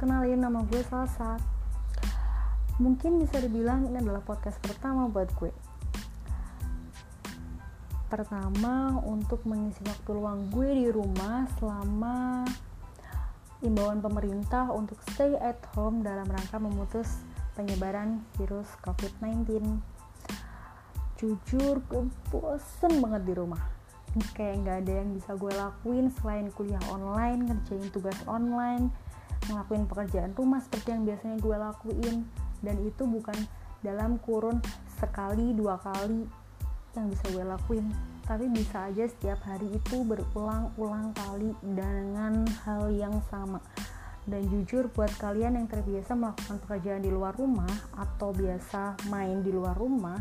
Kenalin nama gue Salsa. Mungkin bisa dibilang ini adalah podcast pertama buat gue. Pertama untuk mengisi waktu luang gue di rumah selama imbauan pemerintah untuk stay at home dalam rangka memutus penyebaran virus COVID-19. Jujur, gue bosen banget di rumah. Kayak nggak ada yang bisa gue lakuin selain kuliah online, ngerjain tugas online, ngelakuin pekerjaan rumah seperti yang biasanya gue lakuin. Dan itu bukan dalam kurun sekali dua kali yang bisa gue lakuin. Tapi bisa aja setiap hari itu berulang-ulang kali dengan hal yang sama. Dan jujur buat kalian yang terbiasa melakukan pekerjaan di luar rumah atau biasa main di luar rumah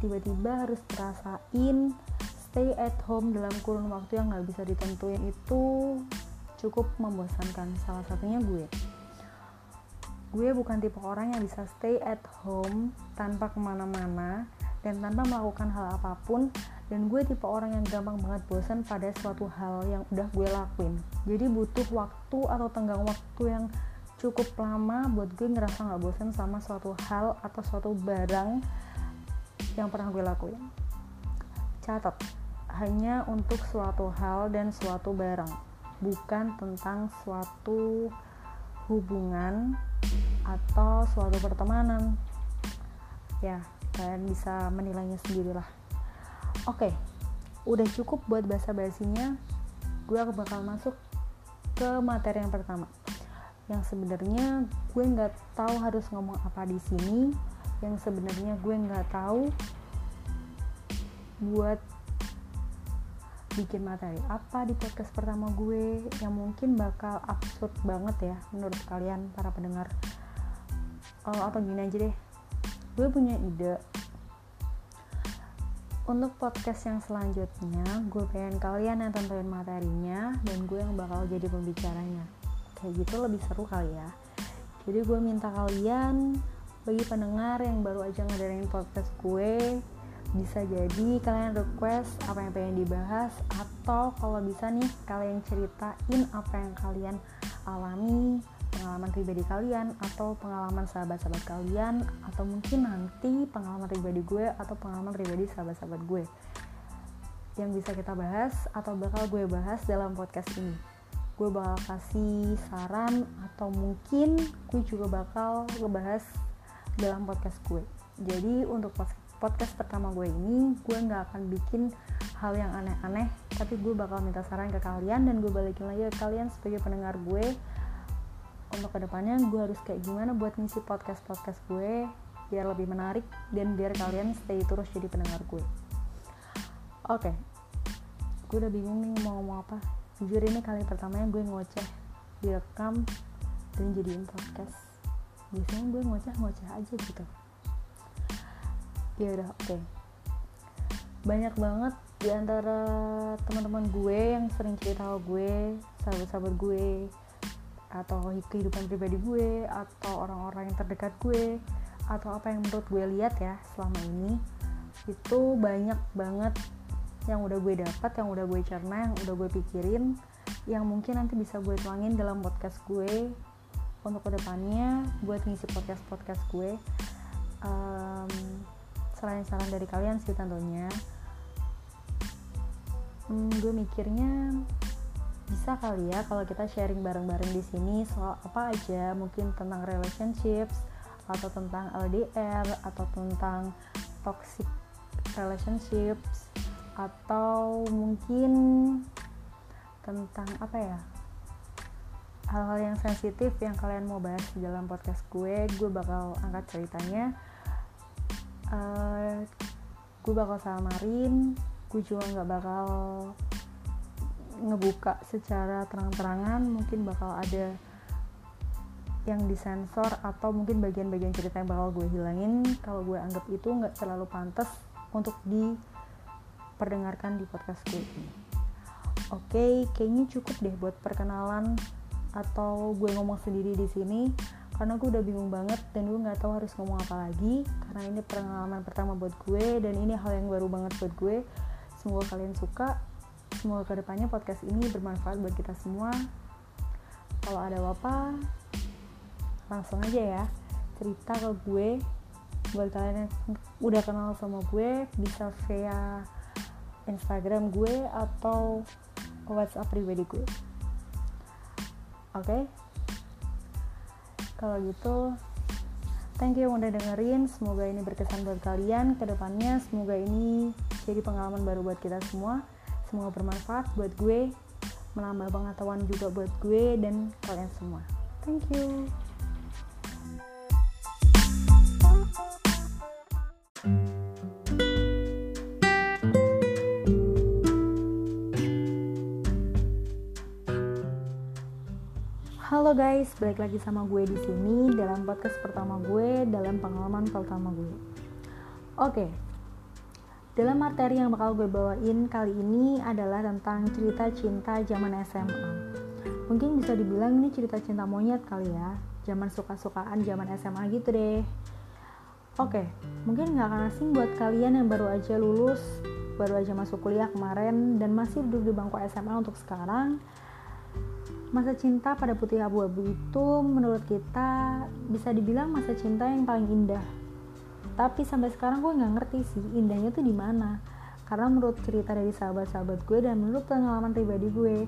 tiba-tiba harus terasain stay at home dalam kurun waktu yang nggak bisa ditentuin itu cukup membosankan. Salah satunya gue. Gue bukan tipe orang yang bisa stay at home tanpa ke mana-mana dan tanpa melakukan hal apa pun. Dan gue tipe orang yang gampang banget bosan pada suatu hal yang udah gue lakuin. Jadi butuh waktu atau tenggang waktu yang cukup lama buat gue ngerasa gak bosan sama suatu hal atau suatu barang yang pernah gue lakuin. Catat hanya untuk suatu hal dan suatu barang bukan tentang suatu hubungan atau suatu pertemanan. Ya kalian bisa menilainya sendirilah. Oke udah cukup buat bahasa basinya. Gue bakal masuk ke materi yang pertama. Yang sebenarnya gue nggak tahu harus ngomong apa di sini. Yang sebenarnya gue nggak tahu buat bikin materi apa di podcast pertama gue yang mungkin bakal absurd banget ya menurut kalian para pendengar. Oh, atau gini aja deh. Gue punya ide. Untuk podcast yang selanjutnya gue pengen kalian yang tentuin materinya dan gue yang bakal jadi pembicaranya. Kayak gitu lebih seru kali ya. Jadi gue minta kalian bagi pendengar yang baru aja ngedengerin podcast gue bisa jadi kalian request apa yang pengen dibahas atau kalau bisa nih kalian ceritain apa yang kalian alami pengalaman pribadi kalian atau pengalaman sahabat-sahabat kalian atau mungkin nanti pengalaman pribadi gue atau pengalaman pribadi sahabat-sahabat gue. Yang bisa kita bahas atau bakal gue bahas dalam podcast ini. Gue bakal kasih saran atau mungkin gue juga bakal ngebahas dalam podcast gue. Jadi untuk podcast podcast pertama gue ini gue nggak akan bikin hal yang aneh-aneh tapi gue bakal minta saran ke kalian dan gue balikin lagi ke kalian sebagai pendengar gue. Untuk ke depannya gue harus kayak gimana buat ngisi podcast podcast gue biar lebih menarik dan biar kalian stay terus jadi pendengar gue. Oke okay. gue udah bingung nih mau ngomong apa. Jujur ini kali pertamanya gue ngoceh direkam dan jadiin podcast. Biasanya gue ngoceh-ngoceh aja gitu ya udah oke okay. banyak banget di antara teman-teman gue yang sering cerita ke gue sahabat-sahabat gue atau kehidupan pribadi gue atau orang-orang yang terdekat gue atau apa yang menurut gue lihat ya selama ini itu banyak banget yang udah gue dapat yang udah gue cerna yang udah gue pikirin yang mungkin nanti bisa gue tuangin dalam podcast gue untuk ke depannya buat ngisi podcast podcast gue um, saran-saran dari kalian sih tentunya. Hmm, gue mikirnya bisa kali ya kalau kita sharing bareng-bareng di sini soal apa aja mungkin tentang relationships atau tentang LDR atau tentang toxic relationships atau mungkin tentang apa ya hal-hal yang sensitif yang kalian mau bahas di dalam podcast gue gue bakal angkat ceritanya uh, gue bakal samarin gue juga nggak bakal ngebuka secara terang-terangan. Mungkin bakal ada yang disensor atau mungkin bagian-bagian cerita yang bakal gue hilangin. Kalau gue anggap itu nggak terlalu pantas untuk diperdengarkan di podcast gue ini. Oke okay, kayaknya cukup deh buat perkenalan atau gue ngomong sendiri di sini karena gue udah bingung banget dan gue nggak tahu harus ngomong apa lagi karena ini pengalaman pertama buat gue dan ini hal yang baru banget buat gue. Semoga kalian suka. Semoga ke depannya podcast ini bermanfaat buat kita semua. Kalau ada apa langsung aja ya cerita ke gue. Buat kalian yang udah kenal sama gue bisa via Instagram gue atau WhatsApp pribadi gue. Oke? okay? Kalau gitu thank you yang udah dengerin. Semoga ini berkesan buat kalian. Ke depannya semoga ini jadi pengalaman baru buat kita semua. Semoga bermanfaat buat gue menambah pengetahuan juga buat gue dan kalian semua. Thank you Halo guys, balik lagi sama gue di sini dalam podcast pertama gue dalam pengalaman pertama gue. Oke, dalam materi yang bakal gue bawain kali ini adalah tentang cerita cinta zaman SMA. Mungkin bisa dibilang ini cerita cinta monyet kali ya, zaman suka-sukaan zaman SMA gitu deh. Oke, mungkin gak akan asing buat kalian yang baru aja lulus, baru aja masuk kuliah kemarin dan masih duduk di bangku SMA untuk sekarang masa cinta pada putih abu-abu itu menurut kita bisa dibilang masa cinta yang paling indah. Tapi sampai sekarang gue nggak ngerti sih indahnya tuh di mana. Karena menurut cerita dari sahabat-sahabat gue dan menurut pengalaman pribadi gue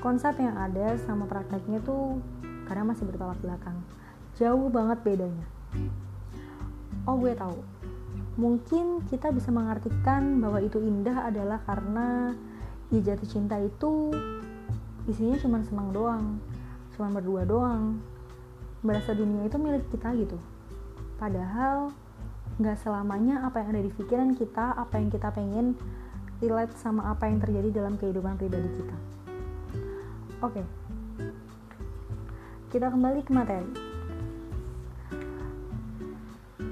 konsep yang ada sama prakteknya tuh kadang masih bertolak belakang. Jauh banget bedanya. Oh gue tahu. Mungkin kita bisa mengartikan bahwa itu indah adalah karena ya jatuh cinta itu isinya cuma senang doang cuma berdua doang. Berasa dunia itu milik kita gitu. Padahal nggak selamanya apa yang ada di pikiran kita apa yang kita pengen relate sama apa yang terjadi dalam kehidupan pribadi kita. Oke. Kita kembali ke materi.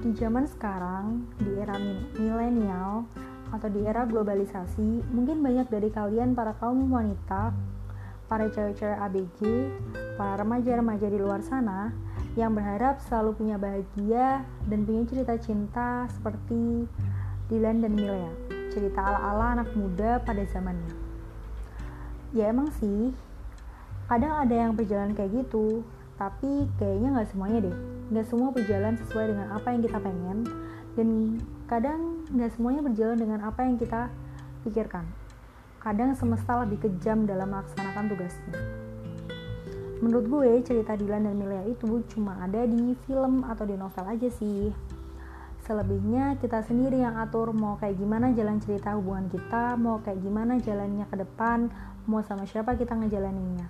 Di zaman sekarang di era milenial atau di era globalisasi mungkin banyak dari kalian para kaum wanita para cewek-cewek ABG, para remaja-remaja di luar sana yang berharap selalu punya bahagia dan punya cerita cinta seperti Dylan dan Milea, cerita ala-ala anak muda pada zamannya. Ya emang sih, kadang ada yang berjalan kayak gitu, tapi kayaknya nggak semuanya deh. Nggak semua berjalan sesuai dengan apa yang kita pengen, dan kadang nggak semuanya berjalan dengan apa yang kita pikirkan kadang semesta lebih kejam dalam melaksanakan tugasnya. Menurut gue, cerita Dylan dan Milea itu cuma ada di film atau di novel aja sih. Selebihnya kita sendiri yang atur mau kayak gimana jalan cerita hubungan kita, mau kayak gimana jalannya ke depan, mau sama siapa kita ngejalaninnya.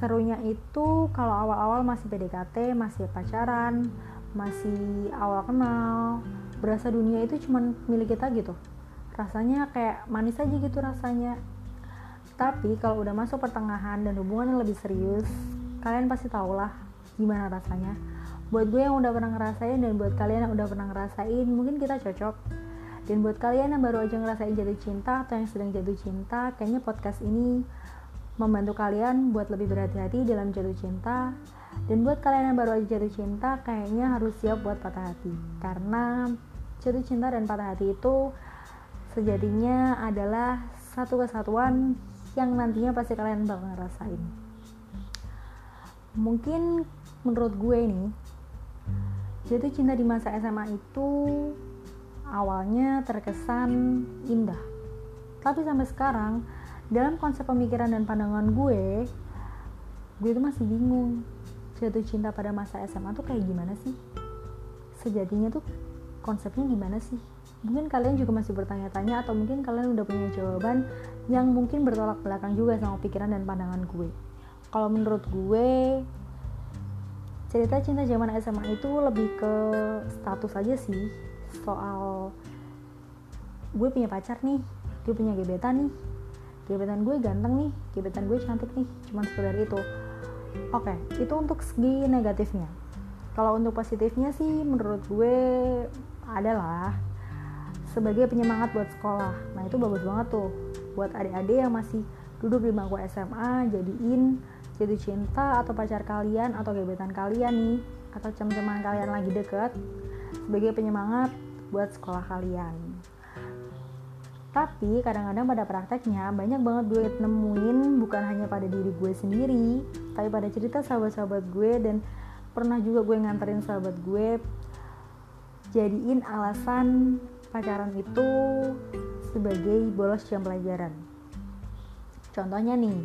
Serunya itu kalau awal-awal masih PDKT, masih pacaran, masih awal kenal, berasa dunia itu cuma milik kita gitu rasanya kayak manis aja gitu rasanya. Tapi kalau udah masuk pertengahan dan hubungan yang lebih serius kalian pasti tau lah gimana rasanya. Buat gue yang udah pernah ngerasain dan buat kalian yang udah pernah ngerasain mungkin kita cocok. Dan buat kalian yang baru aja ngerasain jatuh cinta atau yang sedang jatuh cinta kayaknya podcast ini membantu kalian buat lebih berhati-hati dalam jatuh cinta. Dan buat kalian yang baru aja jatuh cinta kayaknya harus siap buat patah hati. Karena jatuh cinta dan patah hati itu sejatinya adalah satu kesatuan yang nantinya pasti kalian bakal ngerasain. Mungkin menurut gue nih jatuh cinta di masa SMA itu awalnya terkesan indah. Tapi sampai sekarang dalam konsep pemikiran dan pandangan gue gue itu masih bingung jatuh cinta pada masa SMA tuh kayak gimana sih? Sejatinya tuh konsepnya gimana sih mungkin kalian juga masih bertanya-tanya atau mungkin kalian udah punya jawaban yang mungkin bertolak belakang juga sama pikiran dan pandangan gue. Kalau menurut gue cerita cinta zaman SMA itu lebih ke status aja sih. Soal gue punya pacar nih gue punya gebetan nih. Gebetan gue ganteng nih gebetan gue cantik nih cuman sekedar itu. Oke itu untuk segi negatifnya. Kalau untuk positifnya sih menurut gue adalah sebagai penyemangat buat sekolah. Nah itu bagus banget tuh buat adik-adik yang masih duduk di bangku SMA, jadiin jatuh cinta atau pacar kalian atau gebetan kalian nih atau cem-ceman kalian lagi deket sebagai penyemangat buat sekolah kalian. Tapi kadang-kadang pada prakteknya banyak banget gue nemuin bukan hanya pada diri gue sendiri, tapi pada cerita sahabat-sahabat gue dan pernah juga gue nganterin sahabat gue jadiin alasan pacaran itu sebagai bolos jam pelajaran. Contohnya nih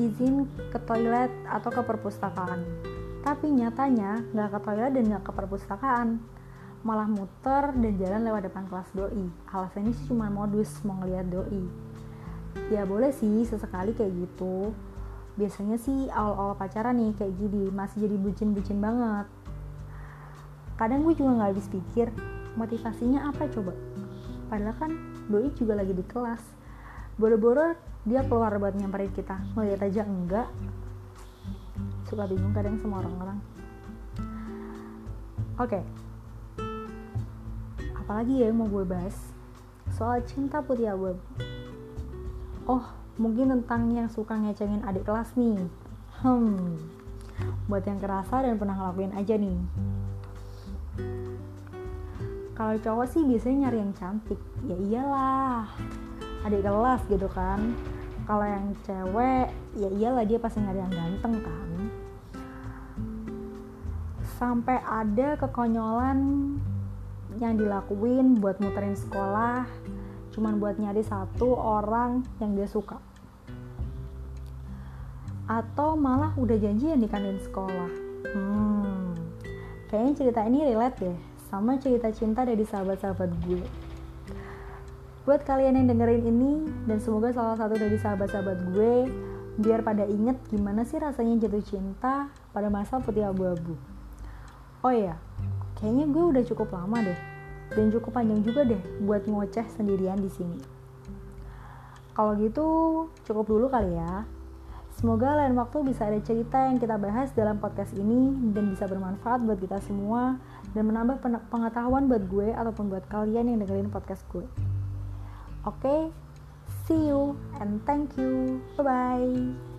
izin ke toilet atau ke perpustakaan. Tapi nyatanya nggak ke toilet dan nggak ke perpustakaan. Malah muter dan jalan lewat depan kelas doi. Alasannya sih cuma modus mau ngeliat doi. Ya boleh sih sesekali kayak gitu. Biasanya sih awal-awal pacaran nih kayak gini masih jadi bucin-bucin banget kadang gue juga nggak habis pikir motivasinya apa coba? Padahal kan doi juga lagi di kelas. Boro-boro dia keluar buat nyamperin kita. Ngeliat aja enggak. Suka bingung kadang sama orang-orang. Oke. Okay apalagi ya yang mau gue bahas? Soal cinta putih abu oh mungkin tentang yang suka ngecengin adik kelas nih. Hmm. Buat yang kerasa dan pernah ngelakuin aja nih kalau cowok sih biasanya nyari yang cantik. Ya iyalah. Adik kelas gitu kan. Kalau yang cewek ya iyalah dia pasti nyari yang ganteng kan. Sampai ada kekonyolan yang dilakuin buat muterin sekolah. Cuman buat nyari satu orang yang dia suka. Atau malah udah janjian di kantin sekolah. Hmm. Kayaknya cerita ini relate deh sama cerita cinta dari sahabat-sahabat gue buat kalian yang dengerin ini dan semoga salah satu dari sahabat-sahabat gue biar pada inget gimana sih rasanya jatuh cinta pada masa putih abu-abu oh iya kayaknya gue udah cukup lama deh dan cukup panjang juga deh buat ngoceh sendirian di sini. Kalau gitu cukup dulu kali ya. Semoga lain waktu bisa ada cerita yang kita bahas dalam podcast ini dan bisa bermanfaat buat kita semua dan menambah pengetahuan buat gue ataupun buat kalian yang dengerin podcast gue. Oke, okay? see you and thank you. Bye bye.